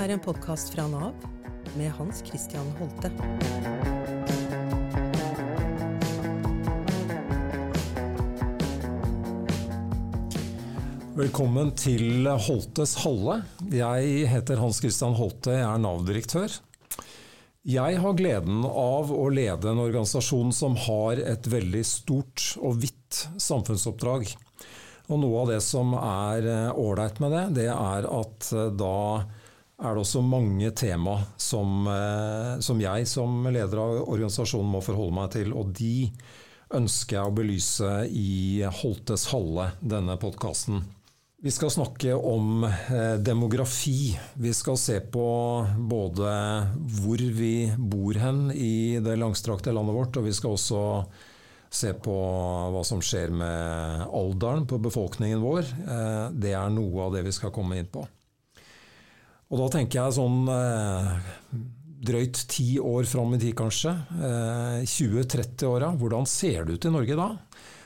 er en podkast fra Nav med Hans Christian Holte. Velkommen til Holtes Halle. Jeg heter Hans Christian Holte, jeg er Nav-direktør. Jeg har gleden av å lede en organisasjon som har et veldig stort og vidt samfunnsoppdrag. Og Noe av det som er ålreit med det, det er at da er det også mange tema som, som jeg som leder av organisasjonen må forholde meg til. Og de ønsker jeg å belyse i Holtes Halle, denne podkasten. Vi skal snakke om demografi. Vi skal se på både hvor vi bor hen i det langstrakte landet vårt, og vi skal også se på hva som skjer med alderen på befolkningen vår. Det er noe av det vi skal komme inn på. Og da tenker jeg sånn drøyt ti år fram i tid, kanskje. 20-30-åra. Hvordan ser det ut i Norge da?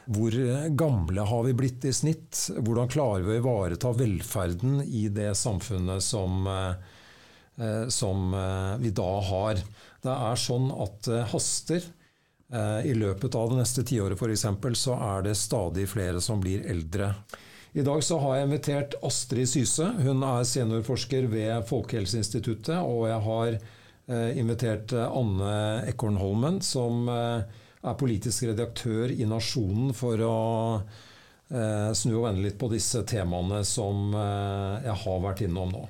Hvor gamle har vi blitt i snitt? Hvordan klarer vi å ivareta velferden i det samfunnet som, som vi da har? Det er sånn at det haster. I løpet av det neste tiåret f.eks. så er det stadig flere som blir eldre. I dag så har jeg invitert Astrid Syse. Hun er seniorforsker ved Folkehelseinstituttet. Og jeg har invitert Anne Ekornholmen, som er politisk redaktør i Nasjonen for å snu og vende litt på disse temaene som jeg har vært innom nå.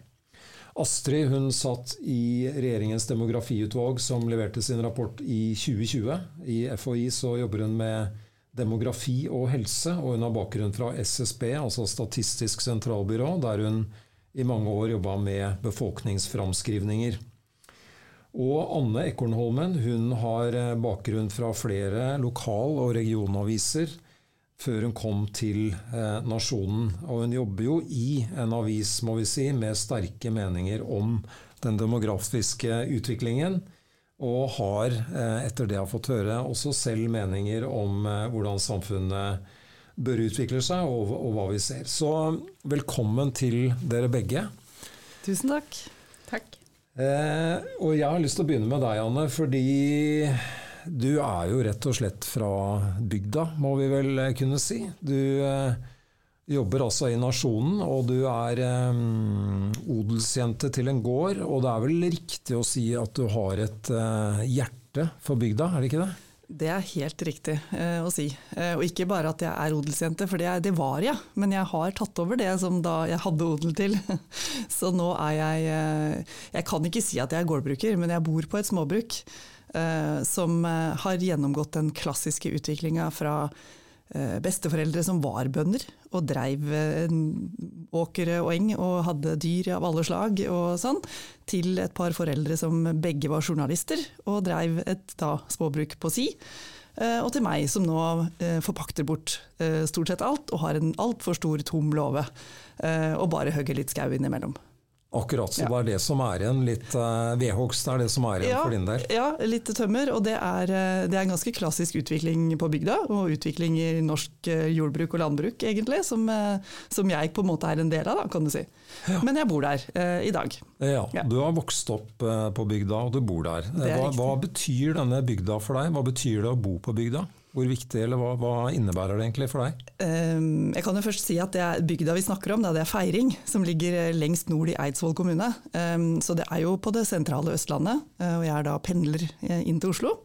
Astrid hun satt i regjeringens demografiutvalg som leverte sin rapport i 2020. I FHI så jobber hun med demografi og helse, og hun har bakgrunn fra SSB, altså Statistisk sentralbyrå, der hun i mange år jobba med befolkningsframskrivninger. Og Anne Ekornholmen hun har bakgrunn fra flere lokal- og regionaviser før hun kom til Nasjonen. Og hun jobber jo i en avis må vi si, med sterke meninger om den demografiske utviklingen. Og har, etter det jeg har fått høre, også selv meninger om hvordan samfunnet bør utvikle seg, og, og hva vi ser. Så velkommen til dere begge. Tusen takk. Takk. Eh, og jeg har lyst til å begynne med deg, Anne, fordi du er jo rett og slett fra bygda, må vi vel kunne si. Du eh, jobber altså i Nasjonen, og du er um, odelsjente til en gård. Og det er vel riktig å si at du har et hjerte for bygda, er det ikke det? Det er helt riktig eh, å si. Eh, og ikke bare at jeg er odelsjente, for det, det, var jeg. Men jeg har tatt over det som da jeg hadde odel til. Så nå er jeg Jeg kan ikke si at jeg er gårdbruker, men jeg bor på et småbruk som har gjennomgått den klassiske utviklinga fra besteforeldre som var bønder og dreiv åkre og eng og hadde dyr av alle slag og sånn, til et par foreldre som begge var journalister og dreiv et da, småbruk på si. Og til meg som nå forpakter bort stort sett alt og har en altfor stor tom låve og bare hogger litt skau innimellom. Akkurat, så ja. det er det som er igjen. Litt uh, vedhogst er det som er igjen ja, for din del? Ja, litt tømmer. Og det er, det er, en ganske klassisk utvikling på bygda, og utvikling i norsk jordbruk og landbruk, egentlig, som, som jeg på en måte er en del av, da, kan du si. Ja. Men jeg bor der uh, i dag. Ja, Du har vokst opp uh, på bygda, og du bor der. Hva, hva, betyr denne bygda for deg? Hva betyr det å bo på bygda? Hvor viktig, eller hva, hva, innebærer det egentlig for deg? Um, jeg kan jo først si at det er bygda vi snakker om, det er Feiring, som ligger lengst nord i Eidsvoll kommune. Um, så det er jo på det sentrale Østlandet, og jeg er da pendler inn til Oslo.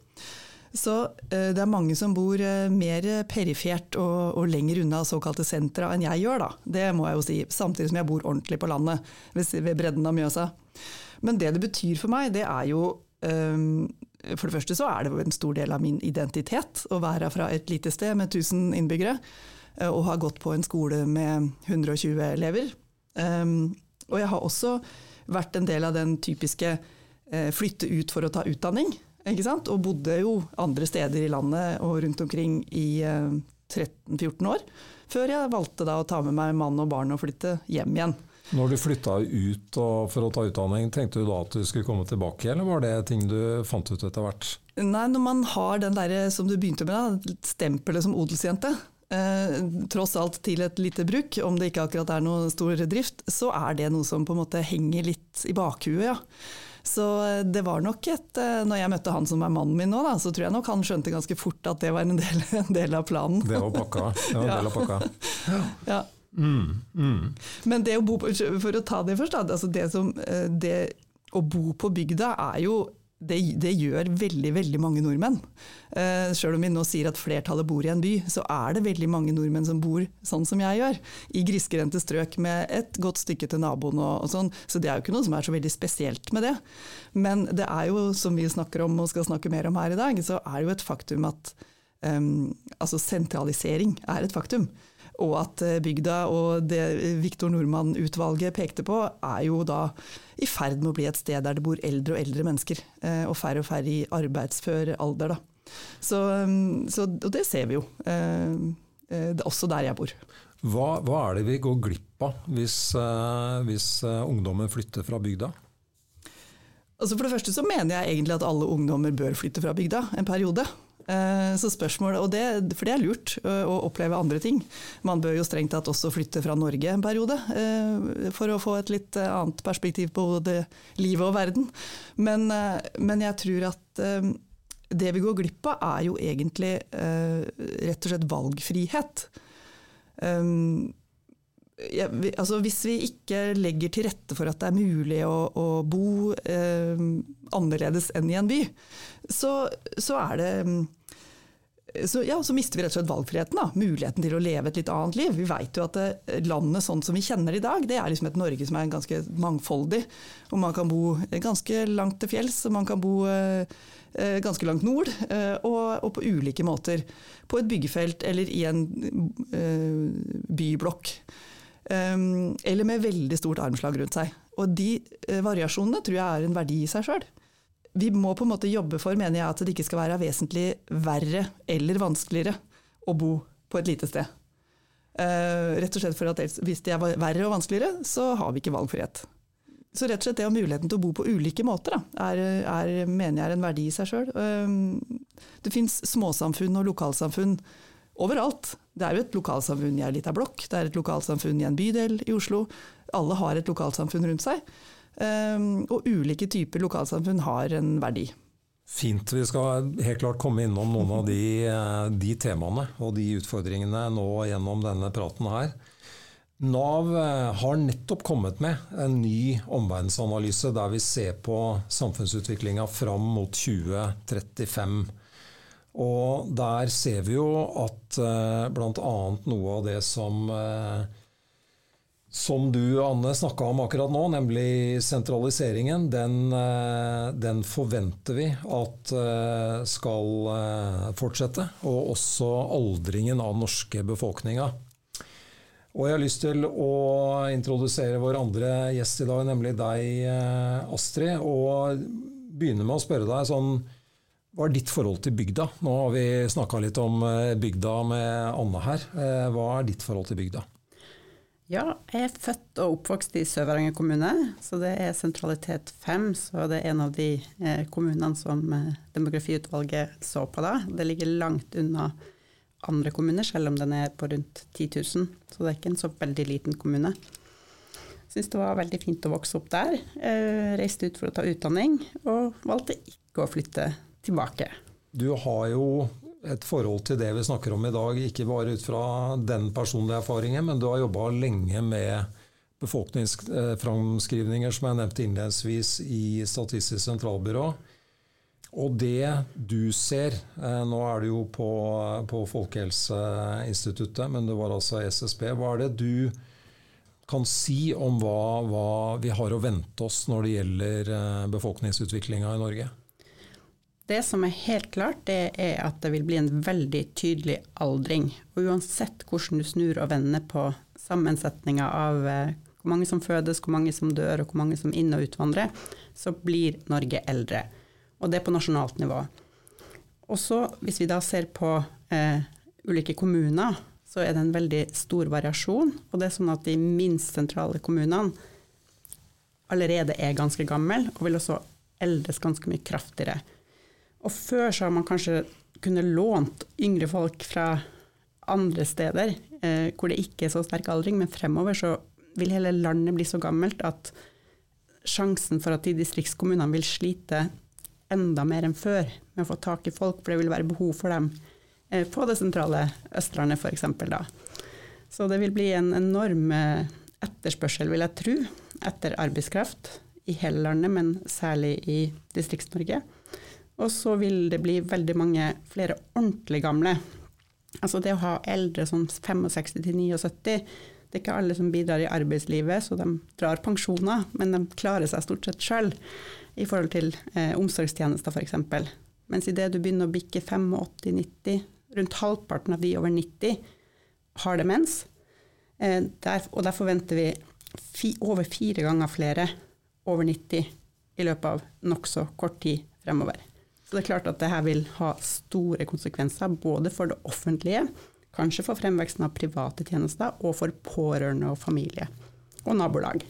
Så det er mange som bor mer perifert og, og, lenger unna såkalte sentra enn jeg gjør, da. Det må jeg jo si. Samtidig som jeg bor ordentlig på landet, ved, bredden av Mjøsa. Men det det betyr for meg, det er jo for det første så er det en stor del av min identitet å være fra et lite sted med 1000 innbyggere og ha gått på en skole med 120 elever. Og jeg har også vært en del av den typiske flytte ut for å ta utdanning. Og bodde jo andre steder i landet og rundt omkring i 13-14 år. Før jeg valgte da å ta med meg mann og barn og flytte hjem igjen. Når du flytta ut for å ta utdanning, tenkte du da at du skulle komme tilbake, eller var det ting du fant ut etter hvert? Nei, når man har den der som du begynte med, da, stempelet som odelsjente, eh, tross alt til et lite bruk, om det ikke akkurat er noe stor drift, så er det noe som på en måte henger litt i bakhuet, ja. Så eh, det var nok et eh, Når jeg møtte han som er mannen min nå, da, så tror jeg nok han skjønte ganske fort at det var en del, en del av planen. Det var pakka. Det var en del av pakka. ja. Ja. Mm, mm. Men det å bo på, for å ta det først, da, altså det, som, eh, det å bo på bygda er jo det, det, gjør veldig veldig mange nordmenn. Eh, selv om vi nå sier at flertallet bor i en by, så er det veldig mange nordmenn som bor sånn som jeg gjør. I grisgrendte strøk med et godt stykke til naboen og, og, sånn. Så det er jo ikke noe som er så veldig spesielt med det. Men det er jo, som vi snakker om og skal snakke mer om her i dag, så er det jo et faktum at um, altså sentralisering er et faktum. Og at eh, bygda og det Viktor Nordmann-utvalget pekte på, er jo da i ferd med å bli et sted der det bor eldre og eldre mennesker. Eh, og færre og færre i arbeidsfør alder. Da. Så, mm, så, og det ser vi jo. Eh, det også der jeg bor. Hva, hva er det vi går glipp av hvis, hvis ungdommen flytter fra bygda? Altså for det første så mener jeg egentlig at alle ungdommer bør flytte fra bygda en periode. Eh, så spørsmålet, og det, For det er lurt eh, å oppleve andre ting. Man bør jo strengt tatt også flytte fra Norge en periode, eh, for å få et litt annet perspektiv på både livet og verden. Men, men jeg tror at det vi går glipp av, er jo egentlig rett og slett valgfrihet. Ja, vi, altså hvis vi ikke legger til rette for at det er mulig å, å bo eh, annerledes enn i en by, så, så er det så, ja, så mister vi rett og slett valgfriheten. Da. Muligheten til å leve et litt annet liv. Vi vet jo at eh, landet sånn som vi kjenner det i dag, det er liksom et Norge som er ganske mangfoldig. Og man kan bo ganske langt til fjells, og man kan bo eh, eh ganske langt nord. Eh, og, og, på ulike måter. På et byggefelt eller i en eh, byblokk. Um, eller med veldig stort armslag rundt seg. Og de eh, variasjonene tror jeg er en verdi i seg sjøl vi må på en måte jobbe for, mener jeg, at det ikke skal være vesentlig verre eller vanskeligere å bo på et lite sted. Uh, rett og slett for at Hvis det er verre og vanskeligere, så har vi ikke valgfrihet. Så rett og slett det å muligheten til å bo på ulike måter, da, er, er, mener jeg er en verdi i seg sjøl. Uh, det fins småsamfunn og lokalsamfunn overalt. Det er jo et lokalsamfunn i ei lita blokk, det er et lokalsamfunn i en bydel i Oslo. Alle har et lokalsamfunn rundt seg. Ehm, og ulike typer lokalsamfunn har en verdi. Fint. Vi skal helt klart komme innom noen av de, eh, de temaene og de utfordringene nå gjennom denne praten her. Nav eh, har nettopp kommet med en ny omverdensanalyse der vi ser på samfunnsutviklinga fram mot 2035. Og der ser vi jo at eh, bl.a. noe av det som som du, Anne, snakka om akkurat nå, nemlig sentraliseringen, den, eh, den, forventer vi at eh, skal eh, fortsette. Og også aldringen av norske befolkninga. Og jeg har lyst til å introdusere vår andre gjest i dag, nemlig deg, Astrid. Og begynne med å spørre deg sånn Hva er ditt forhold til bygda? Nå har vi snakka litt om bygda med Anne her. Hva er ditt forhold til bygda? Ja, jeg er født og oppvokst i Sør-Varanger kommune, så det er sentralitet fem. Så det er en av de eh, kommunene som eh, demografiutvalget så på da. Det ligger langt unna andre kommuner, selv om den er på rundt 10 000. Så det er ikke en så veldig liten kommune. Syns det var veldig fint å vokse opp der. Eh, reiste ut for å ta utdanning, og valgte ikke å flytte tilbake. Du har jo et forhold til det vi snakker om i dag, ikke bare ut fra den personlige erfaringen, men du har jobba lenge med befolkningsframskrivninger, som jeg nevnte innledningsvis, i Statistisk sentralbyrå. Og det du ser eh, Nå er det jo på, på Folkehelseinstituttet, men det var altså SSB. Hva er det du kan si om hva, hva vi har å vente oss når det gjelder eh, befolkningsutviklinga i Norge? Det som er helt klart, det er at det vil bli en veldig tydelig aldring. Og uansett hvordan du snur og vender på sammensetninga av eh, hvor mange som fødes, hvor mange som dør og hvor mange som inn- og utvandrer, så blir Norge eldre. Og det er på nasjonalt nivå. Og så, hvis vi da ser på eh, ulike kommuner, så er det en veldig stor variasjon. Og det er sånn at de minst sentrale kommunene allerede er ganske gamle, og vil også eldes ganske mye kraftigere. Og før så har man kanskje kunnet lånt yngre folk fra andre steder eh, hvor det ikke er så sterk aldring, men fremover så vil hele landet bli så gammelt at sjansen for at de distriktskommunene vil slite enda mer enn før med å få tak i folk, for det vil være behov for dem eh, på det sentrale Østlandet f.eks. da. Så det vil bli en enorm eh, etterspørsel, vil jeg tro, etter arbeidskraft i hele landet, men særlig i Distrikts-Norge. Og så vil det bli veldig mange flere ordentlig gamle. Altså det å ha eldre som 65 til 79, det er ikke alle som bidrar i arbeidslivet, så de drar pensjoner, men de klarer seg stort sett sjøl i forhold til eh, omsorgstjenester f.eks. Mens idet du begynner å bikke 85-90, rundt halvparten av de over 90 har demens. Eh, der, og der forventer vi fi, over fire ganger flere over 90 i løpet av nokså kort tid fremover. Så det er klart at dette vil ha store konsekvenser både for det offentlige, kanskje for fremveksten av private tjenester, og for pårørende og familie og nabolag.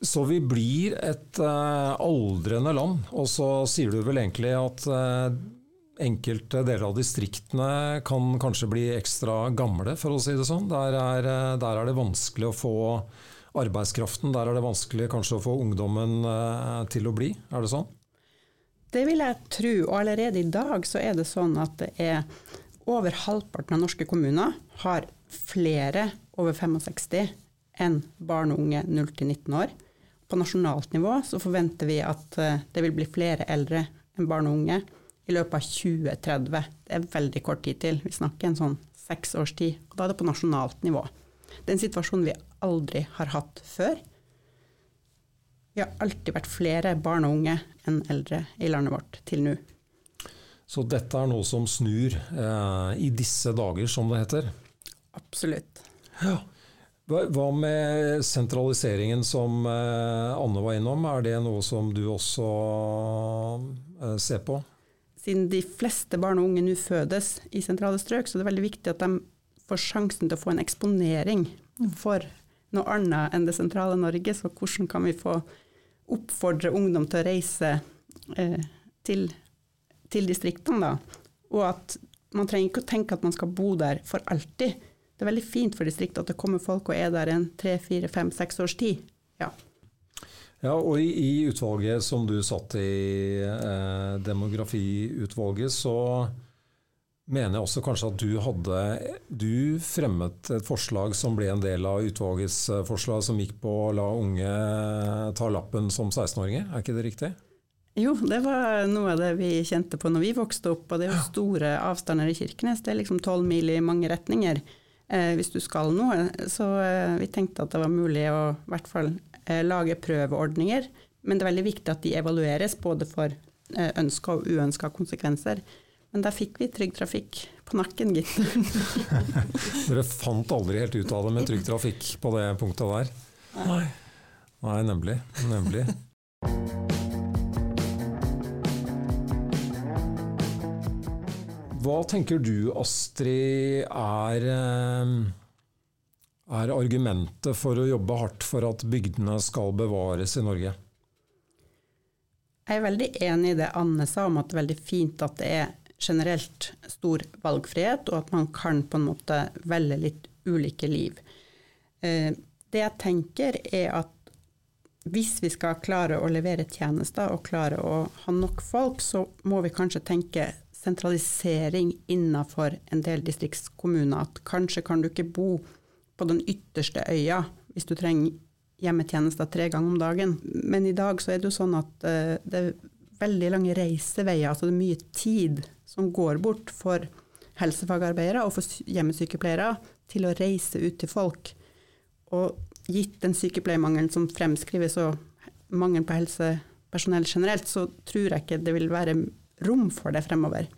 Så vi blir et uh, aldrende land, og så sier du vel egentlig at uh, enkelte deler av distriktene kan kanskje bli ekstra gamle, for å si det sånn. Der er, uh, der er det vanskelig å få arbeidskraften, der er det vanskelig kanskje å få ungdommen til å bli, er det sånn? Det vil jeg tro, og allerede i dag så er det sånn at det er over halvparten av norske kommuner har flere over 65 enn barn og unge 0 19 år. På nasjonalt nivå så forventer vi at eh, det vil bli flere eldre enn barn og unge i løpet av 2030. Det er veldig kort tid til. Vi snakker en sånn seks års tid. Og da er det på nasjonalt nivå. Det er en situasjon vi aldri har hatt før. Vi har alltid vært flere barn og unge enn eldre i landet vårt til nå. Så dette er noe som snur eh, i disse dager, som det heter? Absolutt. Ja. Hva med sentraliseringen som eh, Anne var innom, er det noe som du også eh, ser på? Siden de fleste barn og unge nå fødes i sentrale strøk, så det er veldig viktig at de får sjansen til å få en eksponering for noe annet enn det sentrale Norge. Så hvordan kan vi få oppfordre ungdom til å reise eh, til til distriktene, da. Og at man trenger ikke å tenke at man skal bo der for alltid. Det er veldig fint for distriktet at det kommer folk og er der en tre, fire, fem, seks års tid. Ja. Ja, og i, i utvalget som du satt i, eh, demografiutvalget, så mener jeg også kanskje at du hadde Du fremmet et forslag som ble en del av utvalgets eh, forslag, som gikk på å la unge ta lappen som 16-åringer, er ikke det riktig? Jo, det var noe av det vi kjente på når vi vokste opp. Og det er jo store avstander i Kirkenes. Det er liksom tolv mil i mange retninger eh, hvis du skal noe. Så eh, vi tenkte at det var mulig å i hvert fall eh, lage prøveordninger. Men det er veldig viktig at de evalueres både for eh, ønska og uønska konsekvenser. Men der fikk vi Trygg Trafikk på nakken, gitt. Dere fant aldri helt ut av det med Trygg Trafikk på det punktet der? Nei. Nei, nemlig. Nemlig. Hva tenker du, Astrid, er, eh, er argumentet for å jobbe hardt for at bygdene skal bevares i Norge? Jeg er veldig enig i det Anne sa om at det er veldig fint at det er generelt stor valgfrihet, og at man kan på en måte velge litt ulike liv. Eh, det jeg tenker er at hvis vi skal klare å levere tjenester og klare å ha nok folk, så må vi kanskje tenke sentralisering innenfor en del distriktskommuner. At kanskje kan du ikke bo på den ytterste øya hvis du trenger hjemmetjenester tre ganger om dagen. Men i dag så er det jo sånn at uh, det er veldig lange reiseveier. Altså det er mye tid som går bort for helsefagarbeidere og for hjemmesykepleiere til å reise ut til folk. Og gitt den sykepleiermangelen som fremskrives og mangelen på helsepersonell generelt, så tror jeg ikke det vil være rom for det fremover.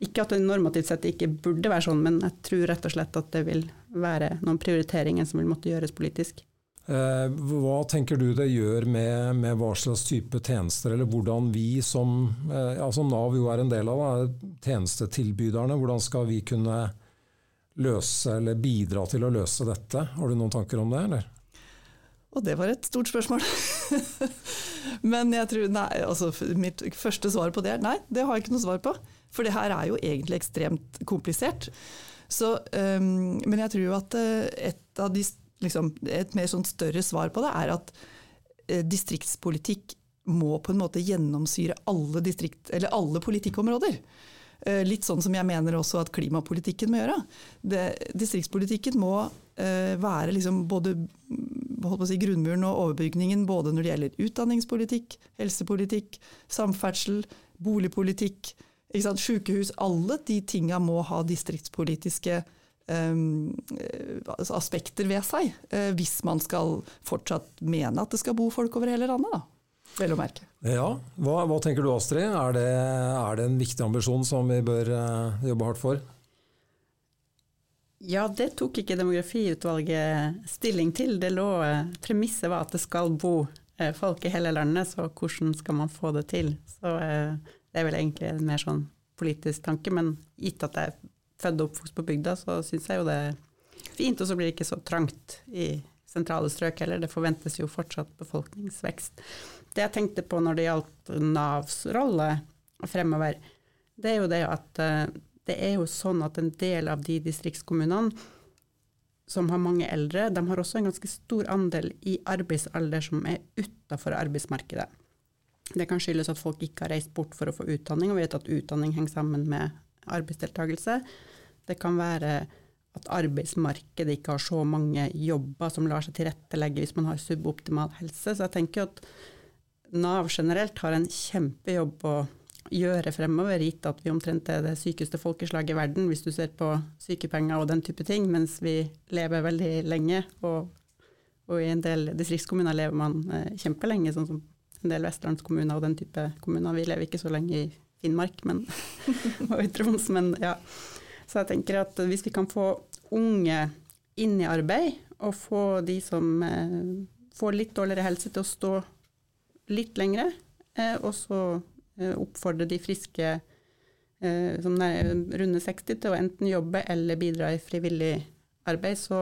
Ikke at det normativt sett ikke burde være sånn, men jeg tror rett og slett at det vil være noen prioriteringer som vil måtte gjøres politisk. Eh, hva tenker du det gjør med, med hva slags type tjenester, eller hvordan vi som eh, altså Nav jo er en del av det, tjenestetilbyderne, hvordan skal vi kunne løse eller bidra til å løse dette? Har du noen tanker om det, eller? Og det var et stort spørsmål. Men jeg tror, nei, altså, mitt første svar på det er nei, det har jeg ikke noe svar på. For det her er jo egentlig ekstremt komplisert. Så, um, men jeg tror at et, av de, liksom, et mer sånn større svar på det er at eh, distriktspolitikk må på en måte gjennomsyre alle, distrikt, alle politikkområder. Eh, litt sånn som jeg mener også at klimapolitikken må gjøre. Det, distriktspolitikken må eh, være liksom både si, grunnmuren og overbygningen både når det gjelder utdanningspolitikk, helsepolitikk, samferdsel, boligpolitikk, sykehus. Alle de tinga må ha distriktspolitiske um, aspekter ved seg, uh, hvis man skal fortsatt mene at det skal bo folk over hele landet. da. Vel å merke. Ja, hva, hva, tenker du Astrid? Er det, er det, en viktig ambisjon som vi bør uh, jobbe hardt for? Ja, det tok ikke demografiutvalget stilling til. Det lå, eh, Premisset var at det skal bo eh, folk i hele landet, så hvordan skal man få det til? Så eh, det er vel egentlig en mer sånn politisk tanke, men gitt at det er født og oppvokst på bygda, så syns jeg jo det er fint, og så blir det ikke så trangt i sentrale strøk heller. Det forventes jo fortsatt befolkningsvekst. Det jeg tenkte på når det gjaldt Navs rolle fremover, det er jo det at det er jo sånn at en del av de distriktskommunene som har mange eldre, de har også en ganske stor andel i arbeidsalder som er utafor arbeidsmarkedet. Det kan skyldes at folk ikke har reist bort for å få utdanning, og vet at utdanning henger sammen med arbeidsdeltakelse. Det kan være at arbeidsmarkedet ikke har så mange jobber som lar seg tilrettelegge hvis man har suboptimal helse. Så jeg tenker at Nav generelt har en kjempejobb å gjøre fremover, gitt at vi omtrent er det sykeste folkeslaget i verden, hvis du ser på sykepenger og den type ting, mens vi lever veldig lenge. Og, og i en del distriktskommuner lever man eh, kjempelenge, sånn som en del vestlandskommuner og den type kommuner. Vi lever ikke så lenge i Finnmark men, og Troms, men ja. Så jeg tenker at hvis vi kan få unge inn i arbeid, og få de som eh, får litt dårligere helse til å stå litt lengre, eh, og så Eh, oppfordre de friske eh, som er runde 60 til å enten jobbe eller bidra i frivillig arbeid, så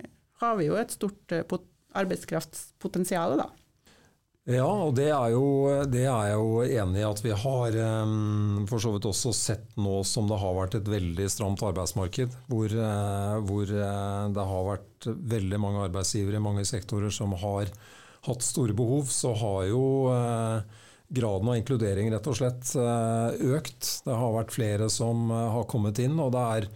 eh, har vi jo et stort arbeidskraftspotensial, da. Ja, og det er, jo, det er jeg jo enig i at vi har for så vidt også sett nå som det har vært et veldig stramt arbeidsmarked. Hvor, hvor det har vært veldig mange arbeidsgivere i mange sektorer som har hatt store behov. Så har jo graden av inkludering rett og slett eh, økt. Det har vært flere som eh, har kommet inn. og det er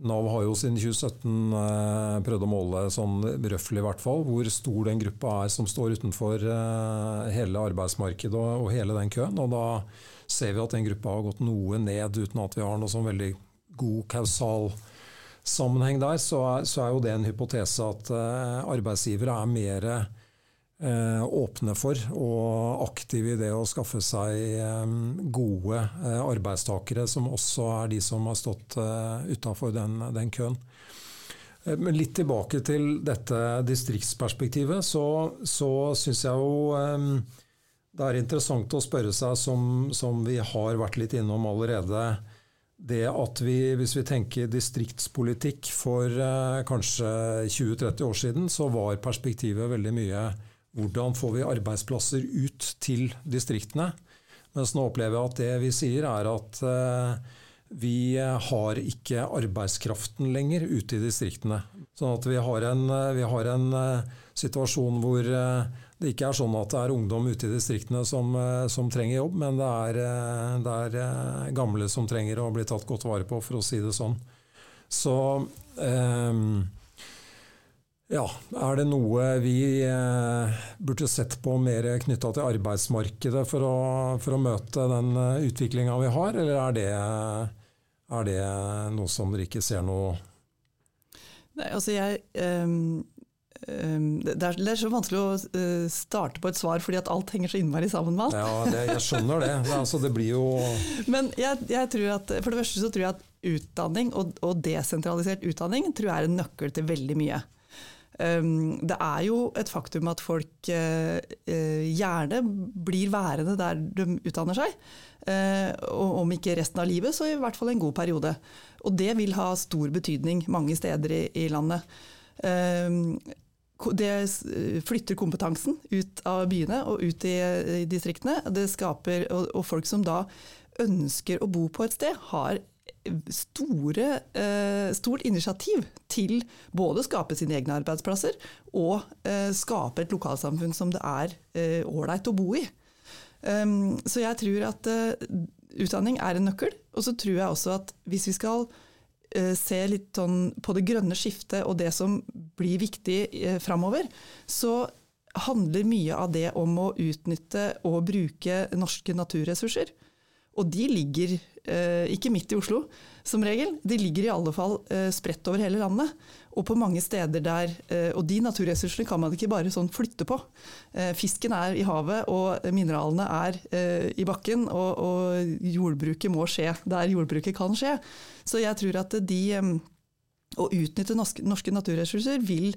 Nav har jo siden 2017 eh, prøvd å måle sånn røftlig hvert fall, hvor stor den gruppa er som står utenfor hele arbeidsmarkedet og, hele den køen. og Da ser vi at den gruppa har gått noe ned uten at vi har noe sånn veldig god kausal sammenheng der. Så så er jo det en hypotese at arbeidsgivere er mer Eh, åpne for og aktive i det å skaffe seg eh, gode eh, arbeidstakere, som også er de som har stått utafor den, den, køen. Men litt tilbake til dette distriktsperspektivet, så, så syns jeg jo det er interessant å spørre seg, som, som vi har vært litt innom allerede, det at vi, hvis vi tenker distriktspolitikk for eh, kanskje 20-30 år siden, så var perspektivet veldig mye hvordan får vi arbeidsplasser ut til distriktene? Mens nå opplever jeg at det vi sier, er at eh, vi har ikke arbeidskraften lenger ute i distriktene. Sånn at vi har en, eh, vi har en eh, situasjon hvor det ikke er sånn at det er ungdom ute i distriktene som, som trenger jobb, men det er, det er, gamle som trenger å bli tatt godt vare på, for å si det sånn. Så eh, ja, Er det noe vi eh, burde sett på mer knytta til arbeidsmarkedet for å, for å møte den eh, utviklinga vi har, eller er det, er det, noe som dere ikke ser noe Nei, altså jeg um, um, det, er, det, er, så vanskelig å uh, starte på et svar fordi at alt henger så innmari sammen med alt. Ja, det, jeg skjønner det. det, altså, det blir jo Men jeg, jeg, tror at, for det første så tror jeg at utdanning og, og desentralisert utdanning tror jeg er en nøkkel til veldig mye. Ehm, det er jo et faktum at folk eh, eh, gjerne blir værende der de utdanner seg. Eh, og om ikke resten av livet, så i hvert fall en god periode. Og det vil ha stor betydning mange steder i, landet. Ehm, det flytter kompetansen ut av byene og ut i, distriktene. Det skaper, og folk som da ønsker å bo på et sted, har store, eh, stort initiativ til både å skape sine egne arbeidsplasser og eh, skape et lokalsamfunn som det er ålreit å bo i. Um, så jeg tror at utdanning er en nøkkel. Og så tror jeg også at hvis vi skal se litt sånn på det grønne skiftet og det som blir viktig framover, så handler mye av det om å utnytte og bruke norske naturressurser. Og de ligger eh, ikke midt i Oslo, som regel. De ligger i alle fall eh, spredt over hele landet. Og på mange steder der eh, Og de naturressursene kan man ikke bare sånn flytte på. Eh, fisken er i havet, og mineralene er eh, i bakken. Og, og, jordbruket må skje der jordbruket kan skje. Så jeg tror at de eh, Å utnytte norske, naturressurser vil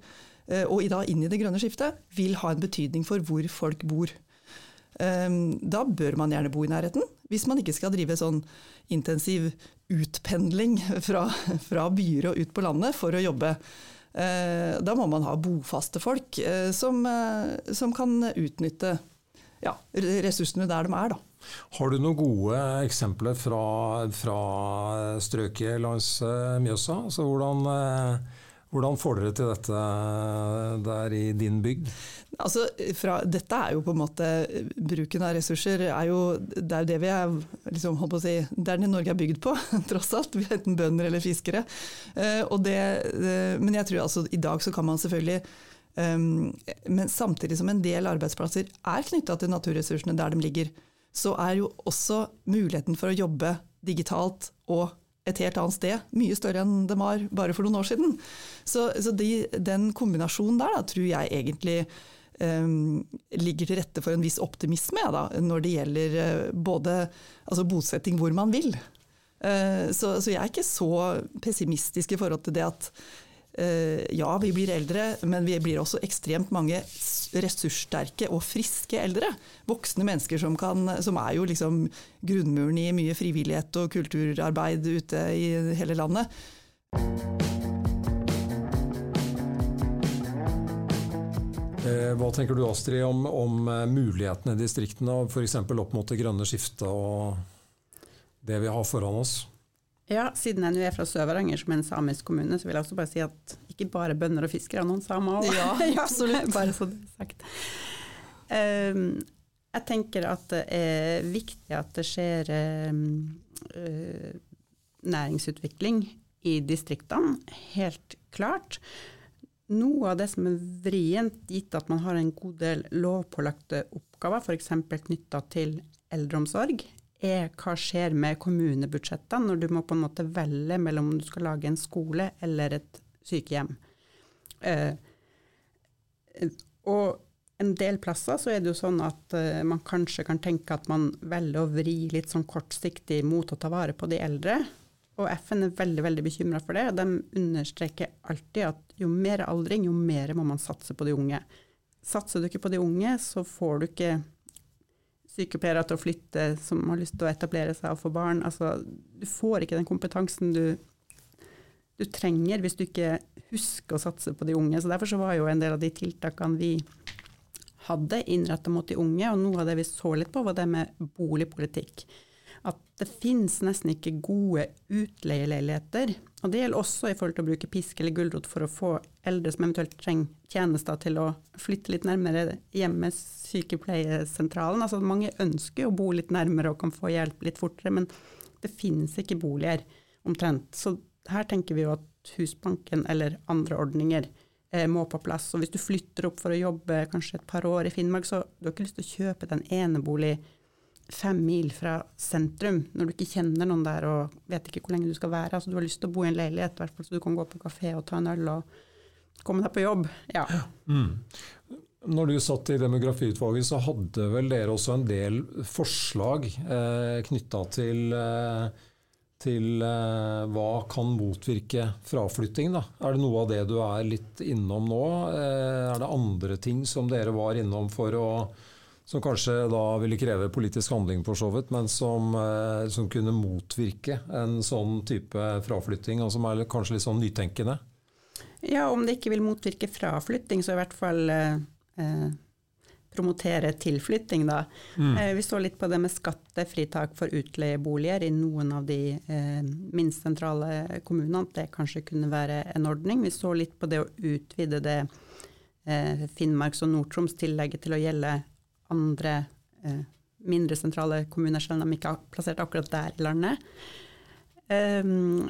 og og dag inn i det grønne skiftet, vil ha en betydning for hvor folk bor. Ehm, da bør man gjerne bo i nærheten, hvis man ikke skal drive sånn intensiv utpendling fra, fra byer og ut på landet for å jobbe. Eh, da må man ha bofaste folk eh, som, som kan utnytte ja, ressursene der de er. Da. Har du noen gode eksempler fra, fra strøket langs Mjøsa? Altså hvordan hvordan får dere til dette der i din bygd? Altså, fra, dette er jo på en måte Bruken av ressurser er jo det er det vi er liksom, holdt på å si, Det er det Norge er bygd på, tross alt. Vi er enten bønder eller fiskere. Uh, det, uh, men jeg tror altså i dag så kan man selvfølgelig um, Men samtidig som en del arbeidsplasser er knytta til naturressursene der de ligger, så er jo også muligheten for å jobbe digitalt og et helt annet sted, mye større enn det var bare for noen år siden. Så, så de, den kombinasjonen der da, tror jeg egentlig um, ligger til rette for en viss optimisme da, når det gjelder uh, både altså bosetting hvor man vil. Uh, så, så, jeg er ikke så pessimistisk i forhold til det at ja, vi blir eldre, men vi blir også ekstremt mange ressurssterke og friske eldre. Voksne mennesker som, kan, som er jo liksom grunnmuren i mye frivillighet og kulturarbeid ute i hele landet. Eh, hva tenker du Astrid om, om eh, mulighetene i distriktene, f.eks. opp mot det grønne skiftet og det vi har foran oss? Ja, siden jeg nå er fra Sør-Varanger, som er en samisk kommune, så vil jeg også bare si at ikke bare bønder og fiskere, noen samer òg. Ja, absolutt. bare så det er sagt. Um, jeg tenker at det er viktig at det skjer um, uh, næringsutvikling i distriktene, helt klart. Noe av det som er vrient, gitt at man har en god del lovpålagte oppgaver, f.eks. knytta til eldreomsorg, er hva skjer med kommunebudsjettene når du må på en måte velge mellom om du skal lage en skole eller et sykehjem. Eh, og en del plasser så er det jo sånn at eh, man kanskje kan tenke at man velger å vri litt sånn kortsiktig mot å ta vare på de eldre. Og FN er veldig veldig bekymra for det. De understreker alltid at jo mer aldring, jo mer må man satse på de unge. Satser du ikke på de unge, så får du ikke sykepleiere til å flytte som har lyst til å etablere seg og få barn. Altså, du får ikke den kompetansen du, du, trenger hvis du ikke husker å satse på de unge. Så Derfor så var jo en del av de tiltakene vi hadde innretta mot de unge, og noe av det vi så litt på, var det med boligpolitikk at det finnes nesten ikke gode utleieleiligheter. Og det gjelder også i forhold til å bruke pisk eller gulrot for å få eldre som eventuelt trenger tjenester til å flytte litt nærmere hjemmesykepleiesentralen. Altså mange ønsker å bo litt nærmere og kan få hjelp litt fortere, men det finnes ikke boliger omtrent. Så her tenker vi jo at Husbanken eller andre ordninger eh, må på plass. Og hvis du flytter opp for å jobbe kanskje et par år i Finnmark, så du har ikke lyst til å kjøpe den ene bolig fem mil fra sentrum, når du ikke kjenner noen der og vet ikke hvor lenge du skal være. Altså, du har lyst til å bo i en leilighet, hvert fall, så du kan gå på kafé og ta en øl og komme deg på jobb. Ja. Mm. Når du satt i demografiutvalget, så hadde vel dere også en del forslag eh, knytta til, eh, til eh, hva kan motvirke fraflytting. Da? Er det noe av det du er litt innom nå? Eh, er det andre ting som dere var innom for å som kanskje da ville kreve politisk handling, for så vidt, men som, eh, som, kunne motvirke en sånn type fraflytting, og som er kanskje litt sånn nytenkende? Ja, om det ikke vil motvirke fraflytting, så i hvert fall eh, promotere tilflytting, da. Mm. Eh, vi så litt på det med skattefritak for utleieboliger i noen av de eh, minst sentrale kommunene, at det kanskje kunne være en ordning. Vi så litt på det å utvide det eh, Finnmarks- og Nord-Troms-tillegget til å gjelde andre eh, mindre sentrale kommuner, selv om de ikke er plassert akkurat der i landet. Um,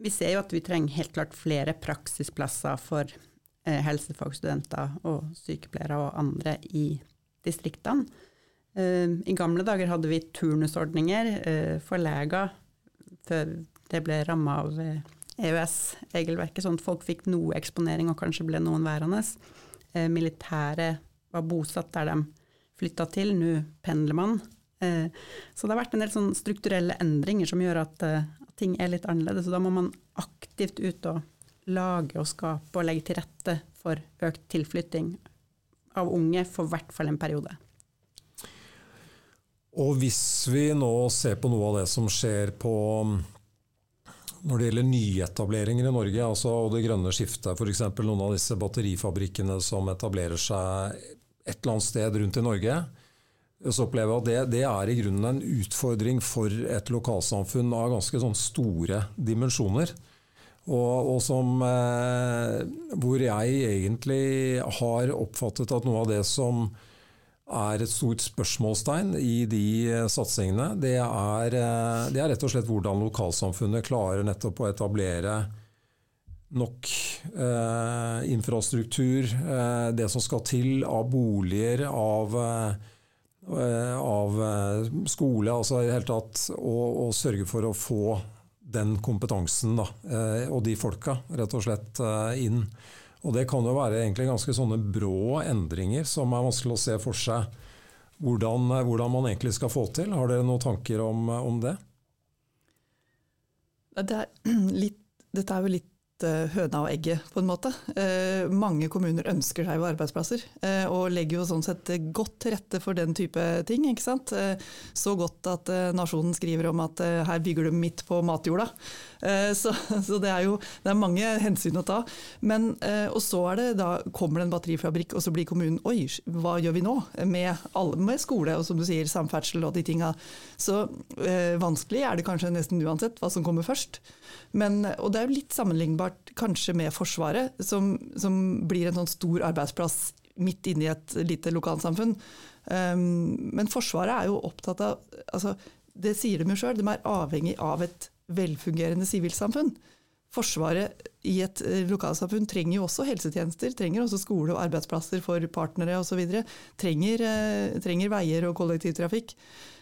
vi ser jo at vi trenger helt klart flere praksisplasser for eh, helsefagstudenter og sykepleiere og andre i distriktene. Eh, I gamle dager hadde vi turnusordninger eh, for leger før det ble ramma av eh, EØS-regelverket, sånn at folk fikk noe eksponering og kanskje ble noen værende. Eh, militære var bosatt der de flytta til, nå pendler man. Eh, så det har vært en del sånn strukturelle endringer som gjør eh, at ting er litt annerledes. Og da må man aktivt ut og lage og skape og legge til rette for økt tilflytting av unge for i hvert fall en periode. Og hvis vi nå ser på noe av det som skjer på når det gjelder nyetableringer i Norge, altså og det grønne skiftet, f.eks. noen av disse batterifabrikkene som etablerer seg et eller annet sted rundt i Norge, så opplever jeg at det, det er i grunnen en utfordring for et lokalsamfunn av ganske sånn store dimensjoner. Og, og som, eh, hvor jeg egentlig har oppfattet at noe av det som er et stort spørsmålstegn i de eh, satsingene, det er, eh, det er rett og slett hvordan lokalsamfunnet klarer nettopp å etablere nok eh, infrastruktur, eh, det som skal til av boliger, av, eh, av eh, skole, altså i det hele tatt å sørge for å få den kompetansen da, eh, og de folka rett og slett eh, inn. Og det kan jo være egentlig ganske sånne brå endringer som er vanskelig å se for seg hvordan, hvordan man egentlig skal få til. Har dere noen tanker om, om det? Det er litt, dette er jo litt høna og egget, på en måte. Eh, mange kommuner ønsker seg jo arbeidsplasser, eh, og legger jo sånn sett godt til rette for den type ting. ikke sant? Eh, så godt at eh, Nasjonen skriver om at eh, her bygger du midt på matjorda. Så, så, det er jo det er mange hensyn å ta. Men, og så er det, da kommer det en batterifabrikk, og så blir kommunen oi, hva gjør vi nå? Med, alle, med skole og som du sier, samferdsel og de tinga. Så vanskelig er det kanskje nesten uansett hva som kommer først. Men, og det er jo litt sammenlignbart kanskje med Forsvaret, som, som blir en sånn stor arbeidsplass midt inne i et lite lokalsamfunn. Um, men Forsvaret er jo opptatt av altså, Det sier de jo sjøl, de er avhengig av et velfungerende sivilsamfunn. Forsvaret i et eh, lokalsamfunn trenger jo også helsetjenester, trenger også skole og arbeidsplasser for partnere osv. Trenger, eh, trenger veier og kollektivtrafikk.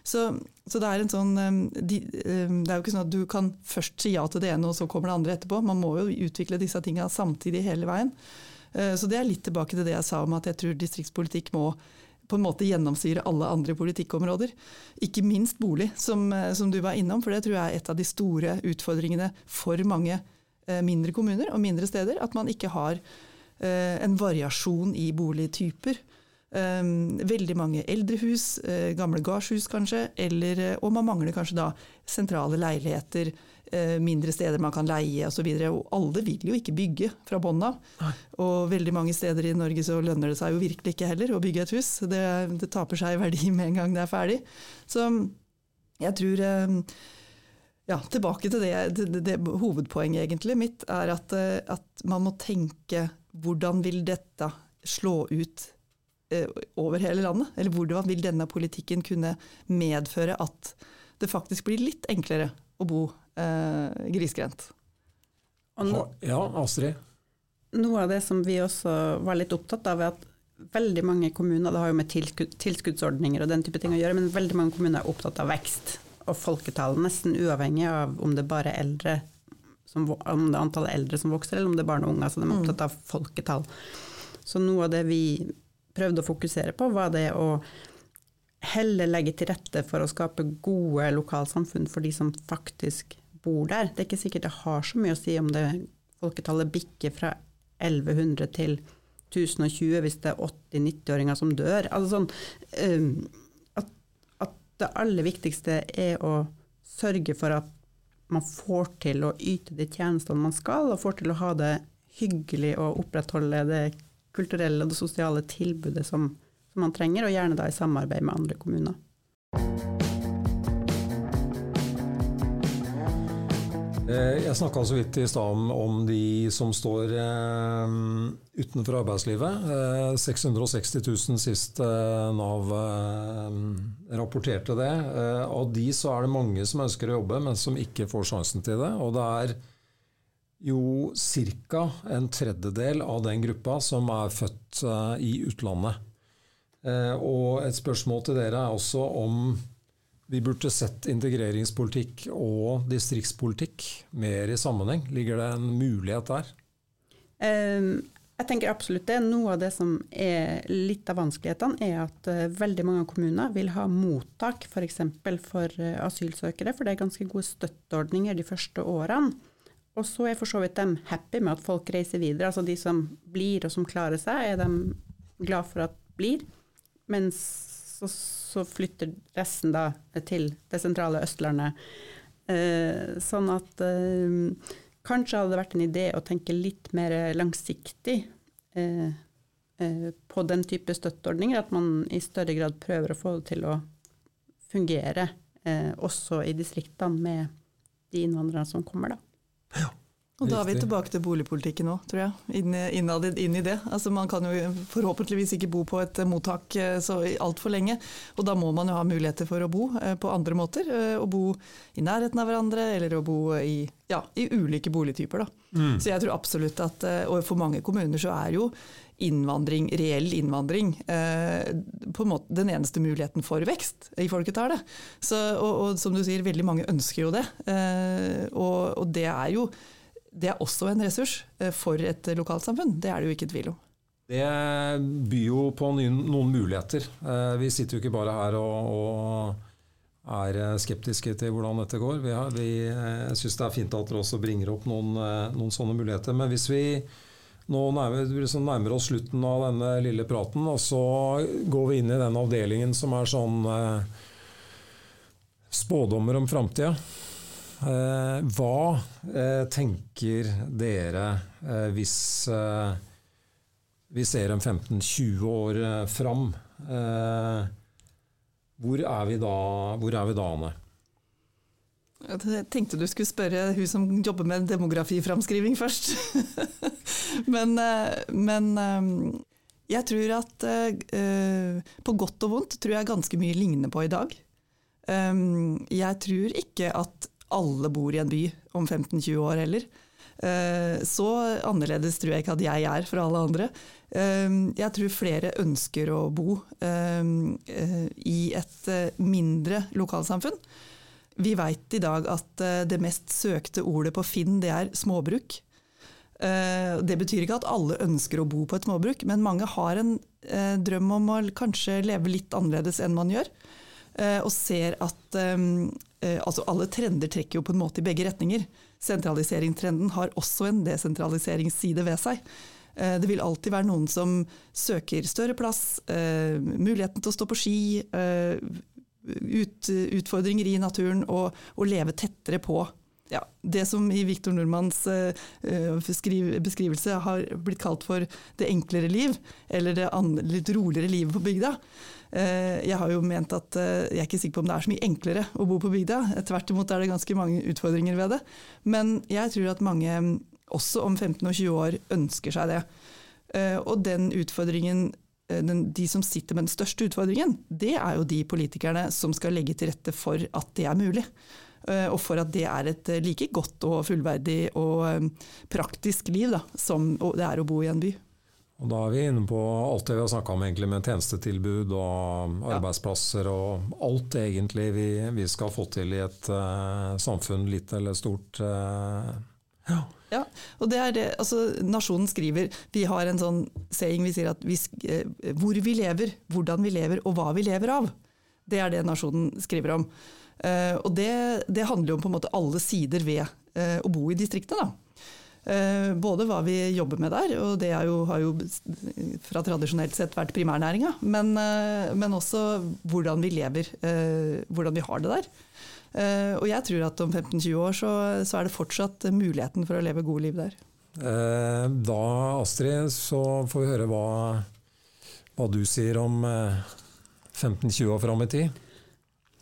Så, så det, er sånn, eh, det er jo ikke sånn at du kan først si ja til det ene, og så kommer det andre etterpå. Man må jo utvikle disse tingene samtidig hele veien. Så det er litt tilbake til det jeg sa om at jeg tror distriktspolitikk må på en måte gjennomsyre alle andre politikkområder. Ikke minst bolig, som, som, du var innom, for det tror jeg er et av de store utfordringene for mange mindre kommuner og mindre steder. At man ikke har eh, en variasjon i boligtyper. Um, veldig mange eldrehus, gamle gardshus kanskje, eller, og man mangler kanskje da sentrale leiligheter, mindre steder man kan leie osv. Alle vil jo ikke bygge fra bånn av. Og veldig mange steder i Norge så lønner det seg jo virkelig ikke heller å bygge et hus. Det, det taper seg i verdi med en gang det er ferdig. Så jeg tror ja, tilbake til det, det, det, hovedpoenget egentlig mitt er at, at man må tenke hvordan vil dette slå ut Eh, over hele landet? Eller hvordan vil denne politikken kunne medføre at det faktisk blir litt enklere å bo eh, grisgrendt? Ja, Astrid? Noe av det som vi også var litt opptatt av, er at veldig mange kommuner, det har jo med tilskuddsordninger og den type ting å gjøre, men veldig mange kommuner er opptatt av vekst og folketall, nesten uavhengig av om det bare er eldre som, om det er antallet eldre som vokser, eller om det er barn og unge. Så de er opptatt av folketall. Så noe av det vi prøvde å fokusere på, var det å heller legge til rette for å skape gode lokalsamfunn for de som faktisk bor der. Det er ikke sikkert det har så mye å si om det folketallet bikker fra 1100 til 1020 hvis det er 80-90-åringer som dør. Altså sånn, um, det aller viktigste er å sørge for at man får til å yte de tjenestene man skal, og får til å ha det hyggelig og opprettholde det kulturelle og det sosiale tilbudet som, som man trenger, og gjerne da i samarbeid med andre kommuner. Jeg snakka så vidt i stad om, de som står eh, utenfor arbeidslivet. Eh, 660 000 sist eh, Nav eh, rapporterte det. Eh, av de så er det mange som ønsker å jobbe, men som ikke får sjansen til det. Og det er jo ca. en tredjedel av den gruppa som er født i utlandet. og et spørsmål til dere er også om vi burde sett integreringspolitikk og distriktspolitikk mer i sammenheng. Ligger det en mulighet der? Ehm, jeg tenker absolutt det. Noe av det som er litt av vanskelighetene, er at eh, veldig mange kommuner vil ha mottak f.eks. For, for eh, asylsøkere, for det er ganske gode støtteordninger de første årene. Og så er for så vidt de happy med at folk reiser videre. Altså de som blir og som klarer seg, er de glad for at blir. Mens så så flytter resten da til det sentrale Østlandet. Eh, sånn at eh, kanskje hadde det vært en idé å tenke litt mer langsiktig eh, eh, på den type støtteordninger. At man i større grad prøver å få det til å fungere eh, også i distriktene med de innvandrerne som kommer, da. Ja. Og da er vi tilbake til boligpolitikken òg, tror jeg. Inn, innad, inn, i det. Altså Man kan jo forhåpentligvis ikke bo på et mottak eh, så altfor lenge. Og da må man jo ha muligheter for å bo eh, på andre måter. Eh, å bo i nærheten av hverandre, eller å bo i, ja, i ulike boligtyper. Da. Mm. Så jeg tror absolutt at Og for mange kommuner så er jo innvandring, reell innvandring, på en måte den eneste muligheten for vekst i folketallet. Så, og, og som du sier, veldig mange ønsker jo det. og, og det er jo det er også en ressurs eh, for et lokalsamfunn. Det er det jo ikke tvil om. Det byr jo på noen muligheter. Eh, vi sitter jo ikke bare her og, og er skeptiske til hvordan dette går. Vi, har, vi eh, syns det er fint at dere også bringer opp noen, noen, sånne muligheter. Men hvis vi nå nærmer, liksom nærmer, oss slutten av denne lille praten, og så går vi inn i den avdelingen som er sånn eh, spådommer om framtida. Eh, hva eh, tenker dere eh, hvis vi ser en 15-20 år fram? Hvor er vi da, Anne? Jeg tenkte du skulle spørre hun som jobber med demografiframskriving først. men, men, jeg tror at på godt og vondt tror jeg ganske mye ligner på i dag. Jeg tror ikke at alle bor i en by om 15-20 år heller. Eh, så annerledes tror jeg ikke at jeg er fra alle andre. Eh, jeg tror flere ønsker å bo eh, i et mindre lokalsamfunn. Vi veit i dag at det mest søkte ordet på Finn, det er småbruk. Det betyr ikke at alle ønsker å bo på et småbruk, men mange har en drøm om å kanskje leve litt annerledes enn man gjør. Og ser at Eh, altså Alle trender trekker jo på en måte i begge retninger. Sentraliseringstrenden har også en desentraliseringsside ved seg. Eh, det vil alltid være noen som søker større plass, eh, muligheten til å stå på ski, ut, utfordringer i naturen og, og leve tettere på. Ja, det som i Viktor Nordmanns beskrivelse har blitt kalt for det enklere liv, eller det litt roligere livet på bygda. Eh, jeg har jo ment at eh, jeg er ikke sikker på om det er så mye enklere å bo på bygda. Tvert imot er det ganske mange utfordringer ved det. Men jeg tror at mange, også om 15 og 20 år, ønsker seg det. Eh, og den utfordringen de som sitter med den største utfordringen, det er jo de politikerne som skal legge til rette for at det er mulig. Og for at det er et like godt og fullverdig og praktisk liv da, som det er å bo i en by. Og Da er vi inne på alt det vi har snakka om egentlig med tjenestetilbud og arbeidsplasser og alt egentlig vi, vi skal få til i et uh, samfunn, litt eller stort. Uh, ja. ja. og det er det, altså Nasjonen skriver, vi har en sånn saying, vi sier at vi, uh, hvor vi lever, hvordan vi lever og hva vi lever av. Det er det Nasjonen skriver om. og det, det, handler jo om på en måte alle sider ved å bo i distriktet. da. Eh, både hva vi jobber med der, og det jo, har jo fra tradisjonelt sett vært primærnæringa, men, eh, men, også hvordan vi lever, eh, hvordan vi har det der. Og jeg tror at om 15-20 år så, så, er det fortsatt muligheten for å leve gode liv der. Da, Astrid, så får vi høre hva, hva du sier om 15-20 år fram i tid?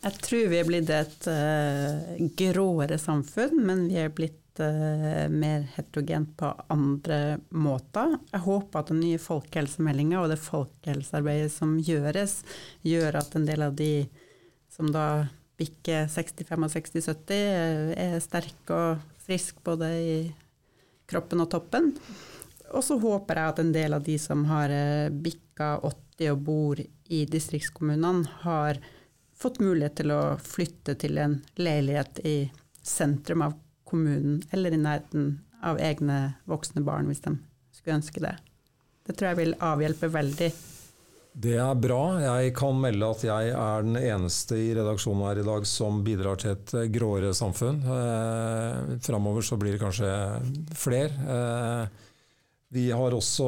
Jeg tror vi er blitt et uh, gråere samfunn, men vi er blitt uh, mer heterogent på andre måter. Jeg håper at den nye folkehelsemeldinga og det folkehelsearbeidet som gjøres, gjør at en del av de som da bikker 65 og 60-70, eh, er sterke og friske både i kroppen og toppen. Og så håper jeg at en del av de som har bikka 80 og bor i distriktskommunene, har fått mulighet til å flytte til en leilighet i sentrum av kommunen, eller i nærheten av egne voksne barn, hvis de skulle ønske det. Det tror jeg vil avhjelpe veldig. Det er bra. Jeg kan melde at jeg er den eneste i redaksjonen her i dag som bidrar til et gråere samfunn. Eh, Framover så blir det kanskje flere. Eh, vi har også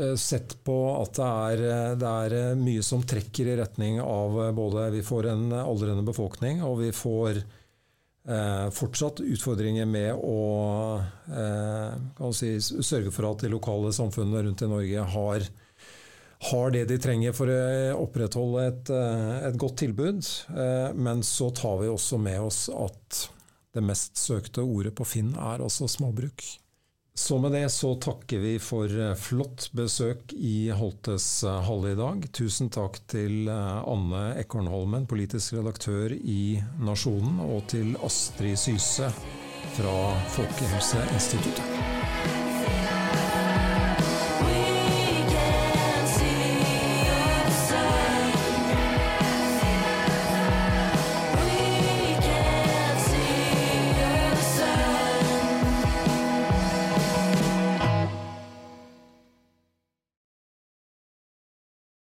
eh, sett på at det er, eh, det er, eh, mye som trekker i retning av både Vi får en aldrende befolkning, og vi får eh, fortsatt utfordringer med å eh, si, sørge for at de lokale samfunnene rundt i Norge har, har det de trenger for å opprettholde et, et godt tilbud. Eh, men så tar vi også med oss at det mest søkte ordet på Finn er altså småbruk. Så med det så takker vi for eh, flott besøk i Holtes eh, halle i dag. Tusen takk til eh, Anne Ekornholmen, politisk redaktør i Nasjonen, og til Astrid Syse fra Folkehelseinstituttet.